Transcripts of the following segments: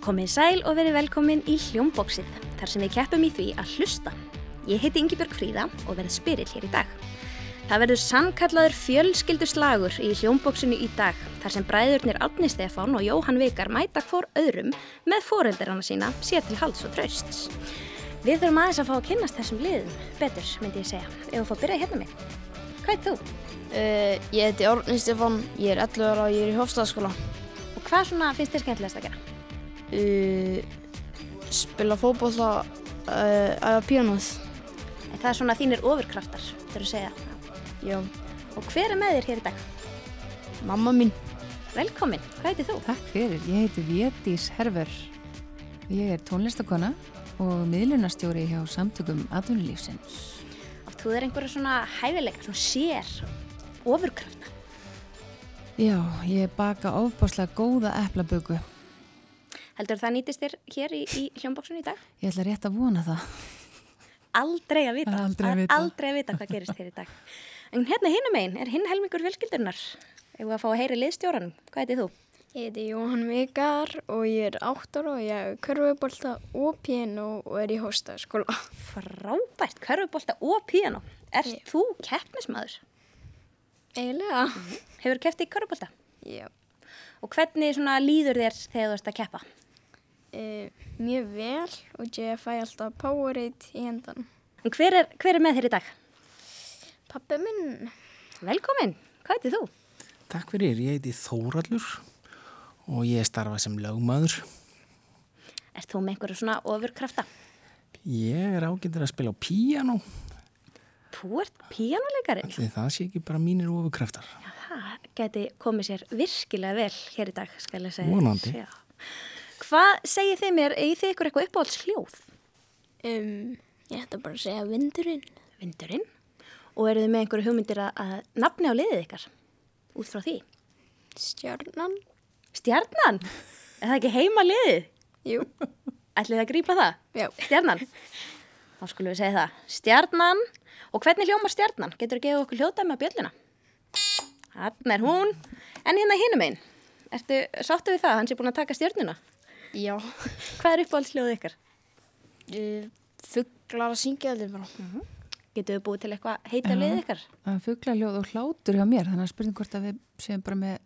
Komið sæl og verið velkomin í Hljómbóksið, þar sem við keppum í því að hlusta. Ég heiti Yngibjörg Fríða og verð spyrill hér í dag. Það verður sannkallaður fjölskylduslagur í Hljómbóksinu í dag, þar sem bræðurnir Átni Stefán og Jóhann Vikar mæta hvor öðrum með foreldrarna sína sér til hals og trausts. Við þurfum aðeins að fá að kynnast þessum liðum, betur myndi ég segja, ef þú fá að byrja hérna mig. Hvað er þú? Uh, ég heiti Árni Stefán, ég er 11 ára og ég er í Hofstæðaskóla. Og hvað svona finnst þér skemmtilegast að gera? Uh, spila fótbolla, uh, æfa píanóð. En það er svona þínir ofurkraftar, þurfum að segja. Já, Og hver er með þér hér í dag? mamma mín. Velkomin, hvað heitir þú? Takk fyrir, ég heiti Vétís Herver. Ég er tónlistakona og miðlunarstjóri hjá samtökum atvinnulífsins. Átt þú þér einhverja svona hæfileika, svona sér, ofurkrafta? Já, ég baka ofbáslega góða eplaböku. Heldur það nýtist þér hér í, í hljómbóksunni í dag? Ég ætla rétt að vona það. Aldrei að vita. Aldrei að vita. Aldrei að vita hvað gerist hér í dag. En hérna hinum einn er hinn helmingur fjölskyldunar. Við að fá að heyri liðstjóranum, hvað heitir þú? Ég heiti Jóhann Vikar og ég er 8 ára og ég er körfubólta og piano og er í hóstaðskóla. Frábært, körfubólta og píano. Er Já. þú keppnismæður? Eiginlega? Hefur keppt í körfubólta? Já. Og hvernig svona líður þér þegar þú ert að keppa? E, mjög vel og ég fæ alltaf Powerade í hendan. En hver er, hver er með þér í dag? Pappi minn, Velkomin, hvað heitir þú? Takk fyrir, ég heiti Þórallur og ég starfa sem lögmaður. Ert þú með einhverju svona ofurkrafta? Ég er ágættur að spila á píano, Þú ert píjánuleikari? allir það sé ekki bara mínir ofurkraftar. Það geti komið sér virkilega vel hér í dag, skal ég segja. Vonandi. Já. Hvað segir þið mér, eigið þið ykkur eitthvað uppáhalds hljóð? um, ég ætla bara að segja vindurinn. Vindurinn? Og eru þið með einhverju hugmyndir að, að nafni á liðið ykkar? Út frá því? Stjarnan? Stjarnan? Er það ekki heima liðið? Jú. Ætlið að grípa það? Já. Stjarnan? Þá skulum við segja það. Stjarnan. Og hvernig hljómar stjarnan? Getur þú að gefa okkur hljóðdæmi á bjölluna? Þannig er hún. En hérna hinum einn. Ertu sáttu við það? Hann sé búin að taka stjörnuna. Já. Hvað er uppáhaldsljóðið ykkar? Uh, Fuglar að syngja allir bara. Getur við búið til eitthvað heita liðið ykkar? Það er fugglaljóð og hlátur hjá mér, þannig að spurning hvort að við séum bara með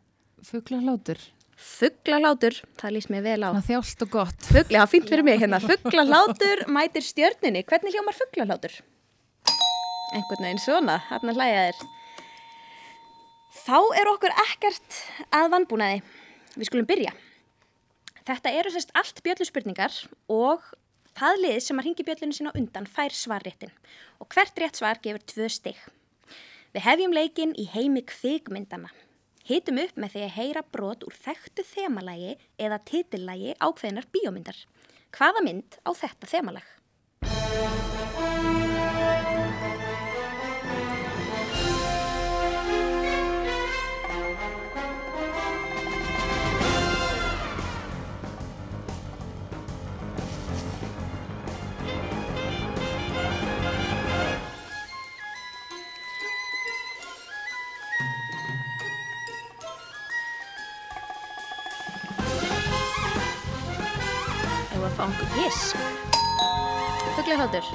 fugglalhátur. Fugglalátur, það líst mér vel á. Svona þjált og gott. Fugli, það er fínt fyrir mig hérna. Fugglalátur mætir stjörninni. Hvernig hljómar fugglalátur? Einhvern veginn svona, hérna hlæja þér. Þá er okkur ekkert að vannbúnaði. Við skulum byrja. Þetta eru sérst allt bjölluspurningar og það lið sem að ringi bjöllunni sína undan fær svarréttin. Og hvert rétt svar gefur tvö stig. Við hefjum leikinn í heimi kvikmyndana. Hitum upp með því að heyra brot úr þekktu þemalægi eða titillægi ákveðinar bíómyndar. Hvaða mynd á þetta þemalag? Að einhver gisk. Fuglarhátur.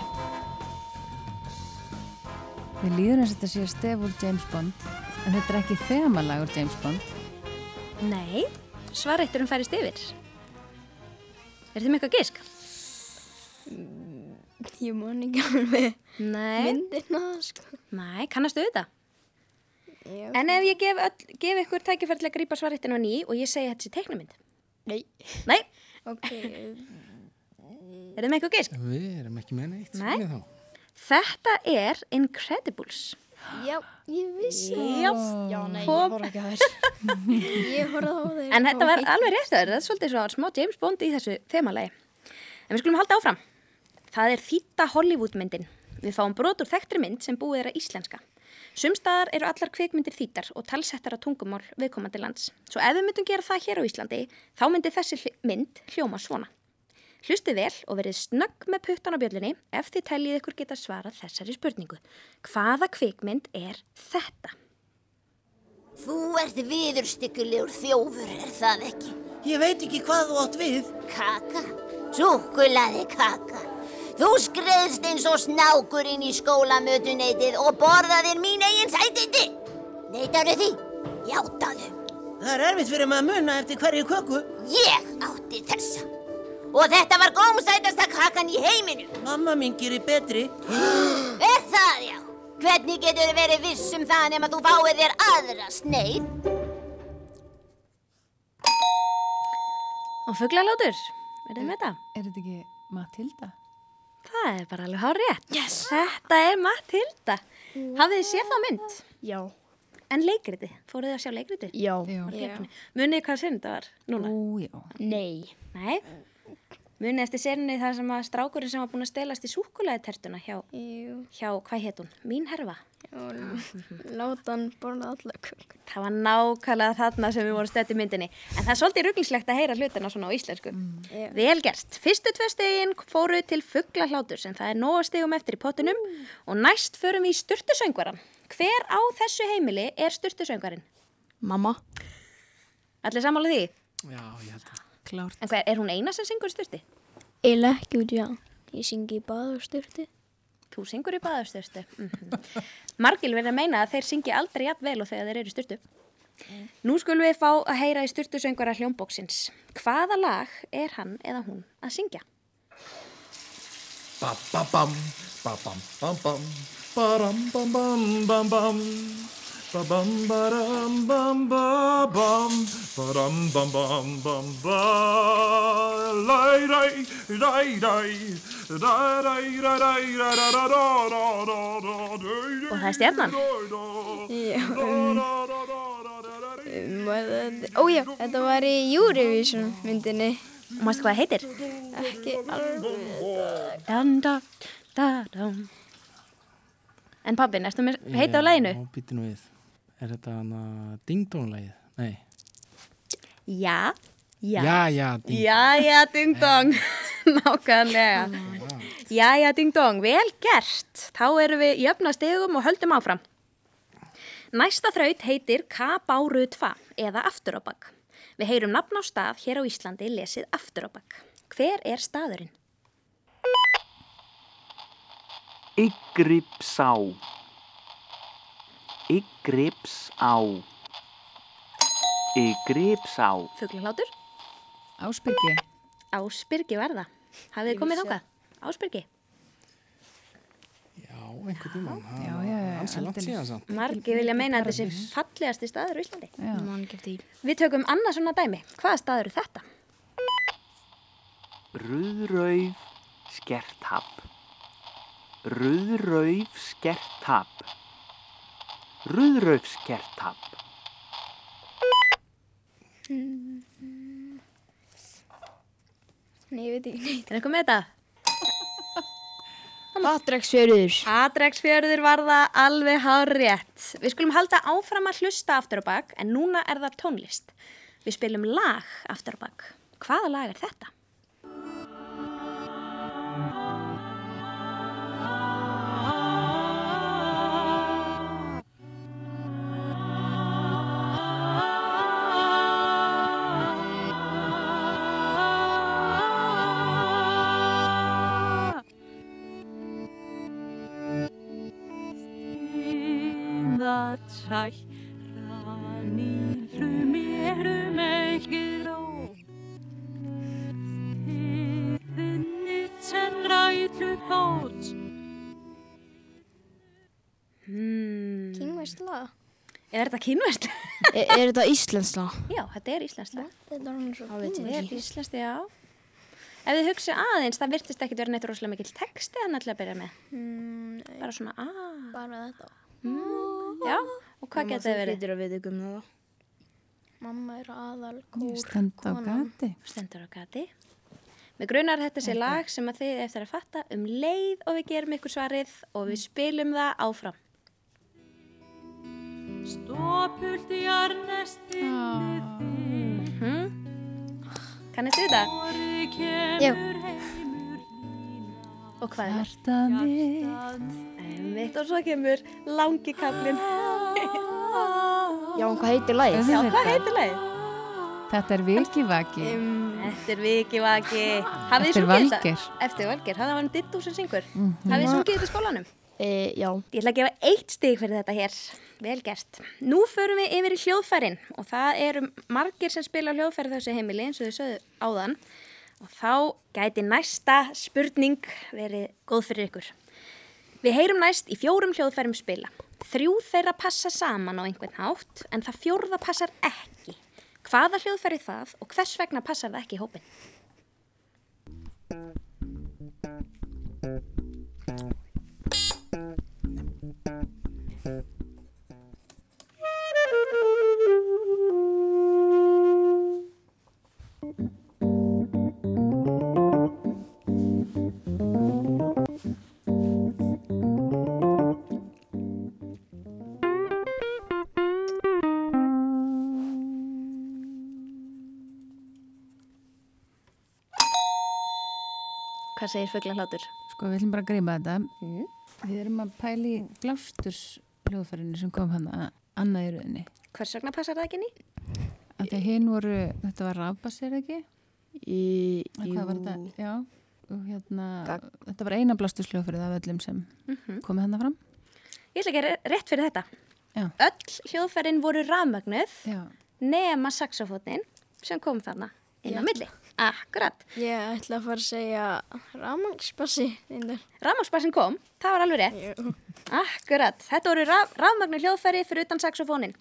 Við líður eins og þetta sé stef úr James Bond, en þetta er ekki þemalag úr James Bond. Nei, svarrétturum færist yfir. Er þið með eitthvað gisk? Ég man ekki alveg Nei. myndina, sko. Nei, kannastu þetta? Já. En ef ég gef, öll, gef ykkur tækifæri til að grípa svarréttinu á ný og ég segi að þetta sé teiknumynd? Nei. Nei, Ok, er þið með eitthvað gisk? Við erum ekki með neitt. Nei. við þá. Þetta er Incredibles. já, ég vissi það. Já. Já, nei, Kom. ég voru ekki að þess. Ég horfði á þeir. En þetta var alveg rétt að það er svolítið svo smá James Bond í þessu þemalagi. En við skulum halda áfram. Það er þýtta Hollywoodmyndin. Við fáum brot úr þekktri mynd sem búið er að íslenska. Sumstaðar eru allar kvikmyndir þýttar og talsettar á tungumál viðkomandi lands. Svo ef við myndum gera það hér á Íslandi, þá myndi þessi mynd hljóma svona. Hlustið vel og verið snögg með puttan á bjöllinni ef þið teljið ykkur geta svarað þessari spurningu. Hvaða kvikmynd er þetta? Þú ert viðurstykkulegur þjófur, er það ekki? Ég veit ekki hvað þú átt við. Kaka, súkulaði kaka. Þú skreðst eins og snákur inn í skólamötuneytið og borðaðir mín eigin sætindi. Neitaru því? Játaðu. Það er erfitt fyrir maður að muna eftir hverju köku. Ég átti þessa. Og þetta var gómsætasta kakan í heiminu. Mamma mín gerir betri. Er það já? Hvernig getur verið viss um það nema þú fáið þér aðra sneið? Og fugglalótur, verðið með þetta? Er þetta ekki Matilda? Það er bara alveg hár rétt. Yes. Þetta er Matilda. Hafið þið séð þá mynd? Já. En leikriti, fóruð þið að sjá leikriti? Já. Já. Munið hvað sinn þetta var núna? Ó, já. Nei. Nei. Munið eftir sérni þar sem að strákurinn sem var búin að stelast í súkulæði tertuna hjá, hjá, hvað hétt hún? Mín herfa. Og láta hann borða alla kökur. Það var nákvæmlega þarna sem við vorum stödd í myndinni. En það er svolítið rugglingslegt að heyra hlutina svona á íslensku. Já. Vel gert. Fyrstu tvö stegin fóru til fuggla sem það er nóga stegum eftir í pottunum og næst förum við í styrtusöngvaran. Hver á þessu heimili er styrtusöngvarinn? Mamma. Allir sammála því? Já, ég held að. Klárt. En hver, er hún eina sem syngur í styrti? Eila ekki út, já. Ég syngi í baðurstyrti. Þú syngur í baðastyrstu. Mm -hmm. Margil verður að meina að þeir syngi aldrei jafn vel og þegar þeir eru í styrtu. Nú skulum við fá að heyra í styrtusöngvara hljómbóksins. Hvaða lag er hann eða hún að syngja? Ba ba bam, Ba-bam, ba-ram, bam, ba-bam, ba-ram, bam, bam, bam, ba. Lai, lai, lai, lai. Og það er stjarnan Já Ójá, þetta var í Eurovision myndinni Mástu hvað það heitir? Ekki alveg En pabbi, næstum heita á læginu? Já, bítið nú við Er þetta hana dingdónlægið? Nei. Já, já. Já, já, ding. Já, já, ding dong. Nákvæmlega. Já, já, ding dong. Vel gert. Þá erum við í öfna stegum og höldum áfram. Næsta þraut heitir K-báru 2 eða aftur á bakk. Við heyrum nafn á stað hér á Íslandi lesið aftur á bakk. Hver er staðurinn? Yggrypsá Yggrypsá Yggrypsá Fuglalhátur? Ásbyrgi. Ásbyrgi verða. Hafið þið komið þákað? Ásbyrgi? Já, einhvern tímann. Já, já, já. Margi vilja meina að þetta sé fallegasti staður í Íslandi. Við tökum annað svona dæmi. Hvaða staður er þetta? Rauðrauf skerthab Rauðrauf skerthab Rauðrauf skerthab Nei, ég veit ekki neitt. Er eitthvað með þetta? Patreksfjörður. Patreksfjörður var það alveg hár rétt. Við skulum halda áfram að hlusta aftur á bak en núna er það tónlist. Við spilum lag aftur á bak. Hvaða lag er þetta? hræran í hlumérum ekki ró Stiðinni sem ræðlu gótt hmm. Kínværsla Er þetta kínværsla? er, er þetta íslensla? Já, þetta er íslensla Þetta er íslensla, íslensla já Ef þið hugsa aðeins, það virtist ekki að vera neitt rosalega mikill texti að nættilega byrja með. Mm, bara svona aaa. Bara þetta. Mm, já, Og hvað geta þið verið? Þú að við ykkur með það. Mamma er aðal kór. stend á gati. Stendur á gati. Með grunar þetta sé lag sem að þið eftir að fatta um leið og við gerum ykkur svarið og við spilum það áfram. Stopult í arnestinu Hmm? Kannist þið þetta? þig heimur Og hvað er það? Hjarta mitt. Og svo kemur langi kaflin. Já, en hvað heitir lagið? Já, hvað heitir lagið? Þetta er vikivaki. Þetta er vikivaki. Hafið þið Eftir? Valgeir. Eftir Valgeir. Það var hann Dittu sem syngur. Mhm. Hafið þið sungið þetta í skólanum? E, já. Ég ætla að gefa eitt stig fyrir þetta hér. Vel gert. Nú förum við yfir í hljóðfærin og það eru margir sem spila hljóðfæri þessu heimili eins og þau sögðu áðan og þá gæti næsta spurning verið góð fyrir ykkur. Við heyrum næst í fjórum hljóðfærum spila. Þrjú þeirra passa saman á einhvern hátt en það fjórða passar ekki. Hvaða hljóðfæri er það og hvers vegna passar það ekki í hópin? Hvað segir fugglarhlátur? Sko, við ætlum bara að gríma þetta. Mm. Við erum að pæli blástus hljóðfærinu sem kom hann að annað í rauninni. Hvers vegna passar það ekki ný? Að hinn voru, þetta var rafbassir ekki? Í, Jú. Hvað var þetta? Já. Og hérna, þetta var eina blástus hljóðfærið af öllum sem Mhm. komið hann fram. Ég ætla ekki að rétt fyrir þetta. Já. Öll hljóðfærin voru rafmögnuð Já. nema saxofónin sem kom þarna inn á Já. milli. Akkurat. Ég ætla að fara að segja rafmagnspassi. Rafmagnsbassin kom, það var alveg rétt. Akkurat. Þetta voru raf, rafmögnu hljóðfæri fyrir utan saxofónin.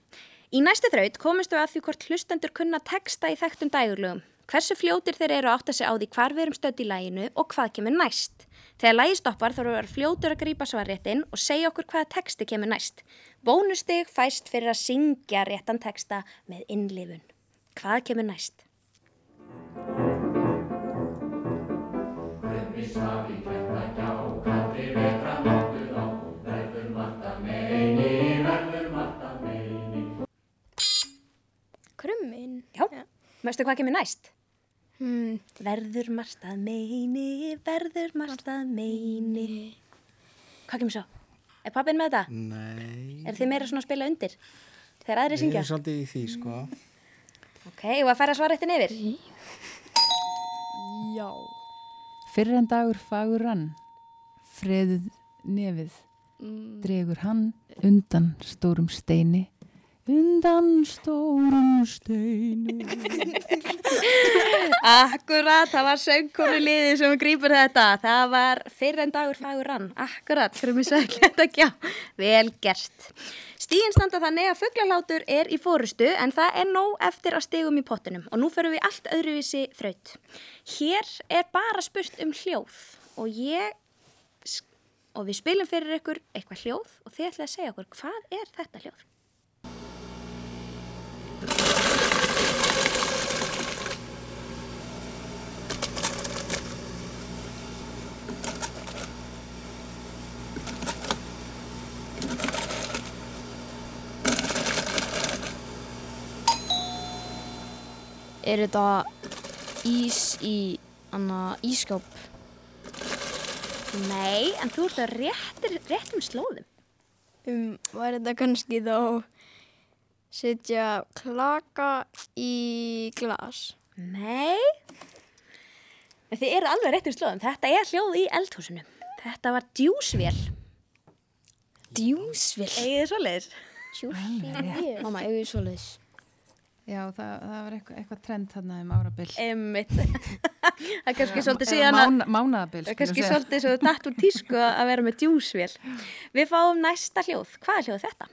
Í næstu þraut komumstu að því hvort hlustendur kunna texta í þekktum dægurlögum. Hversu fljótir þeir eru að átta sig á því hvar við erum stödd í læginu og hvað kemur næst. Þegar lægi stoppar þarf að vera fljótur að grípa svarréttin og segja okkur hvaða texti kemur næst. Bónustig fæst fyrir að syngja réttan texta með innlifun. Hvað kemur næst? Krummin? Já. Veistu hvað kemur næst? Hmm. Verður margt að meini, verður margt að meini. Hvað kemur svo? Er pappin með þetta? Nei. Er þið meira svona að spila undir? Þegar aðri Við syngja? erum svolítið í því, sko. Ok, og að færa svarrættin yfir? Já. Fyrir en dagur fagur rann, freðuð nefið, Mm. dregur hann undan stórum steini, undan stórum steini. Akkurat, það var söngkonu liðið sem grýpur þetta. Það var fyrir en dagur fagur rann. Akkurat, fyrir mig ekki þetta gjá. Vel gert. Stíðin standa þannig að fugglarlátur er í fórustu en það er nóg eftir að stigum í pottinum og nú förum við allt öðruvísi þraut. Hér er bara spurt um hljóð og ég og við spilum fyrir ykkur eitthvað hljóð og þið ætlaði að segja okkur hvað er þetta hljóð? Er þetta ís í anna ískáp? Nei, en þú ert að réttir, réttum slóðum. Um, var þetta kannski þá setja klaka í glas? Nei. En þið eru alveg réttum slóðum. Þetta er hljóð í eldhúsinu. Þetta var djúsvél. Djúsvél? Egið þið svoleiðis? Djúsvél? Mamma, eigið þið svoleiðis? Já, það, það var eitthvað, eitthvað trend þarna um árabil. Emmitt. það er kannski svolítið síðan að... mána- mánaðabil, Það er kannski svolítið svo dætt úr tísku að vera með djúsvél. Við fáum næsta hljóð. Hvað er hljóð þetta?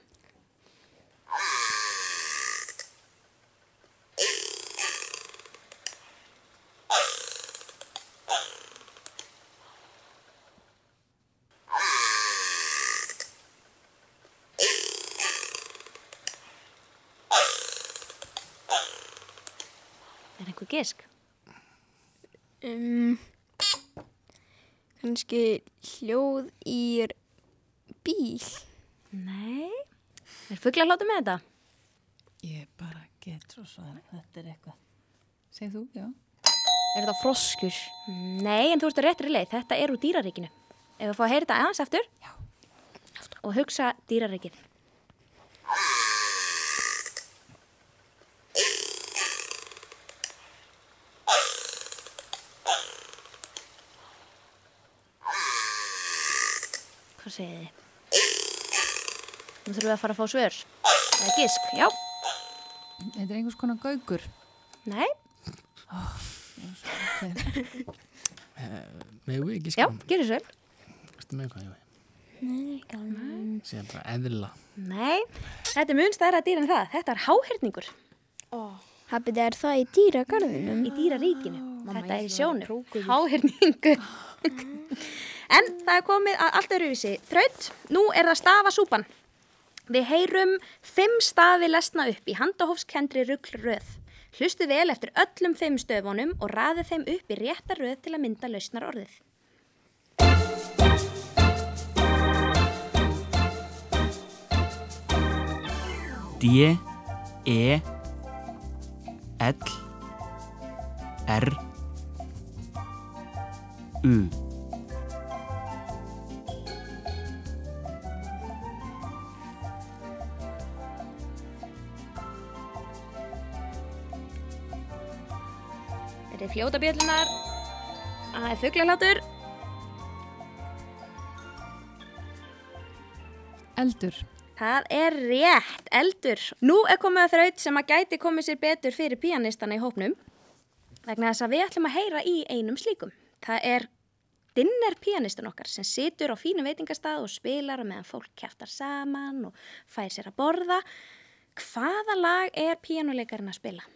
Er einhver gisk? Um, kannski hljóð í bíl? Nei. Er fugglarlátu með þetta? Ég bara get svo svara, þetta er eitthvað. Segð þú, já. Er þetta froskur? Nei, en þú ert á réttri leið. Þetta er úr dýraríkinu. Ef við fá að heyra þetta aðeins aftur. Já. Og hugsa dýraríkið. segið þið? Nú þurfum við að fara að fá svör. Það er gisk, já. Þetta er einhvers konar gaugur. Nei, Megum við ekki já, skilja? gerir svo. Ertu með eitthvað, Jói? Sér bara eðla. Nei, þetta er mun stærra dýr en það. Þetta er háhyrningur Hafið er það í dýragarðinum? í dýraríkinu. Þetta er í sjónum. Háhyrningur. en það er komið að allt öruvísi. Þraut, nú er það stafasúpan. Við heyrum fimm stafi lesna upp í handahófskendri rugglröð. Hlustu vel eftir öllum fimm stöfunum og raði þeim upp í rétta röð til að mynda lausnar orðið. D E L R U Þetta er fljóta bjöllunar. Það er fugglalátur. Eldur. Það er rétt, eldur. Nú er komið að þraut sem að gæti komið sér betur fyrir píanistana í hópnum. Vegna þess að við ætlum að heyra í einum slíkum. Það er dinner píanistin okkar sem situr á fínu veitingastað og spilar og meðan fólk kjæftar saman og fær sér að borða. Hvaða lag er píanuleikarinn að spila?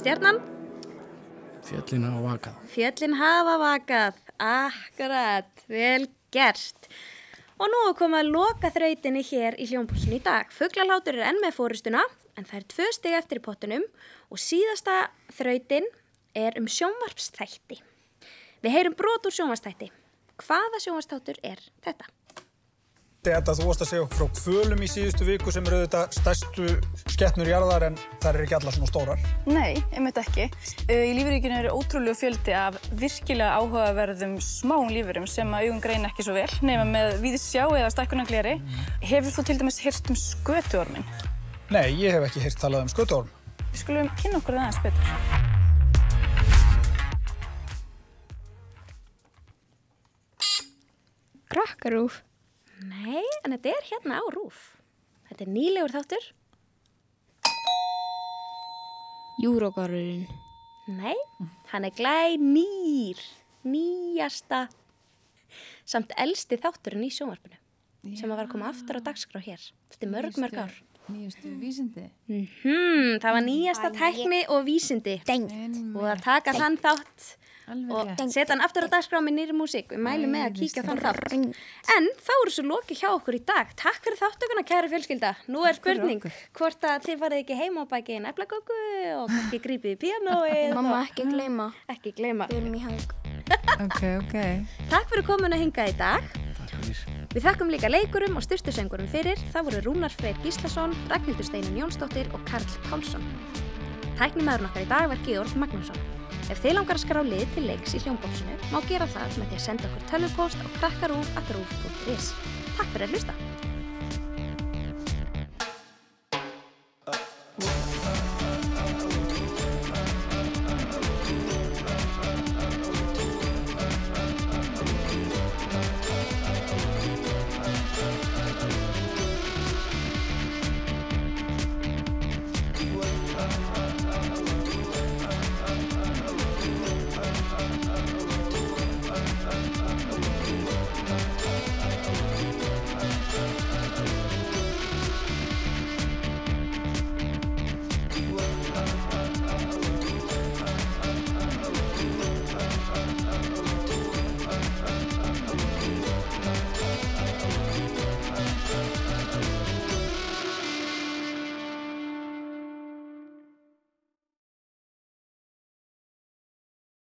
Stjarnan? Fjöllin á vakað. Fjöllin hafa vakað, akkurat, vel gert. Og nú er komið að loka þrautinni hér í hljómpúsinu í dag. Fuglalátur er enn með fórustuna, en það er tvö stig eftir í pottunum og síðasta þrautin er um sjónvarpstætti. Við heyrum brot úr sjónvarpstætti. Hvaða sjónvarpstáttur er þetta? Þetta þú varst að segja okkur frá kvölum í síðustu viku sem eru auðvitað stærstu skeppnur jarðar en það eru ekki allar svona stórar. Nei, einmitt ekki. Uh, Í lífríkinu eru ótrúlegu fjöldi af virkilega áhugaverðum smáum lífurum sem að augum greina ekki svo vel, nema með víðsjá eða stækkunagleri. Hefur þú til dæmis heyrt um skötuormin? Nei, ég hef ekki heyrt talað um skötuorm. Við skulum kynna okkur það aðeins betur. Krakkarúf. Nei, en þetta er hérna á rúf. Þetta er nýlegur þáttur. Júrógarurinn. Nei, hann er glæ nýr, nýjasta, samt elsti þátturinn í sjónvarpinu sem að var að koma aftur á dagskrá hér. Þetta er mörg, mörg ár. Nýjastu vísindi. Mm það var nýjasta tækni og vísindi og að taka þann þátt Alveg og rétt. setja hann aftur á dagskrá með nýri músík. Við mælum með að kíkja þann þátt. En þá eru svo lokið hjá okkur í dag. Takk fyrir þáttökuna, kæra fjölskylda. Nú er spurning hvort að þið farið ekki heima á bæki en eflagöku og kannski grípið í píanóið. Mamma, ekki gleyma. Ekki gleyma. Við erum í hang. Ok, ok. Takk fyrir komin að hinga í dag. Við þakkum líka leikurum og styrstusengurum fyrir. Það voru Rúnar Freyr Gíslason, Ragnhildur Steinin Jónsdóttir og Karl Pálsson. Tæknimæðurinn okkar í dag var Georg Magnússon. Ef þið langar að skrá lið til leiks í hljómbóksinu, má gera það með því að senda okkur tölvupóst á krakkarúf.rúf.is. Takk fyrir að hlusta!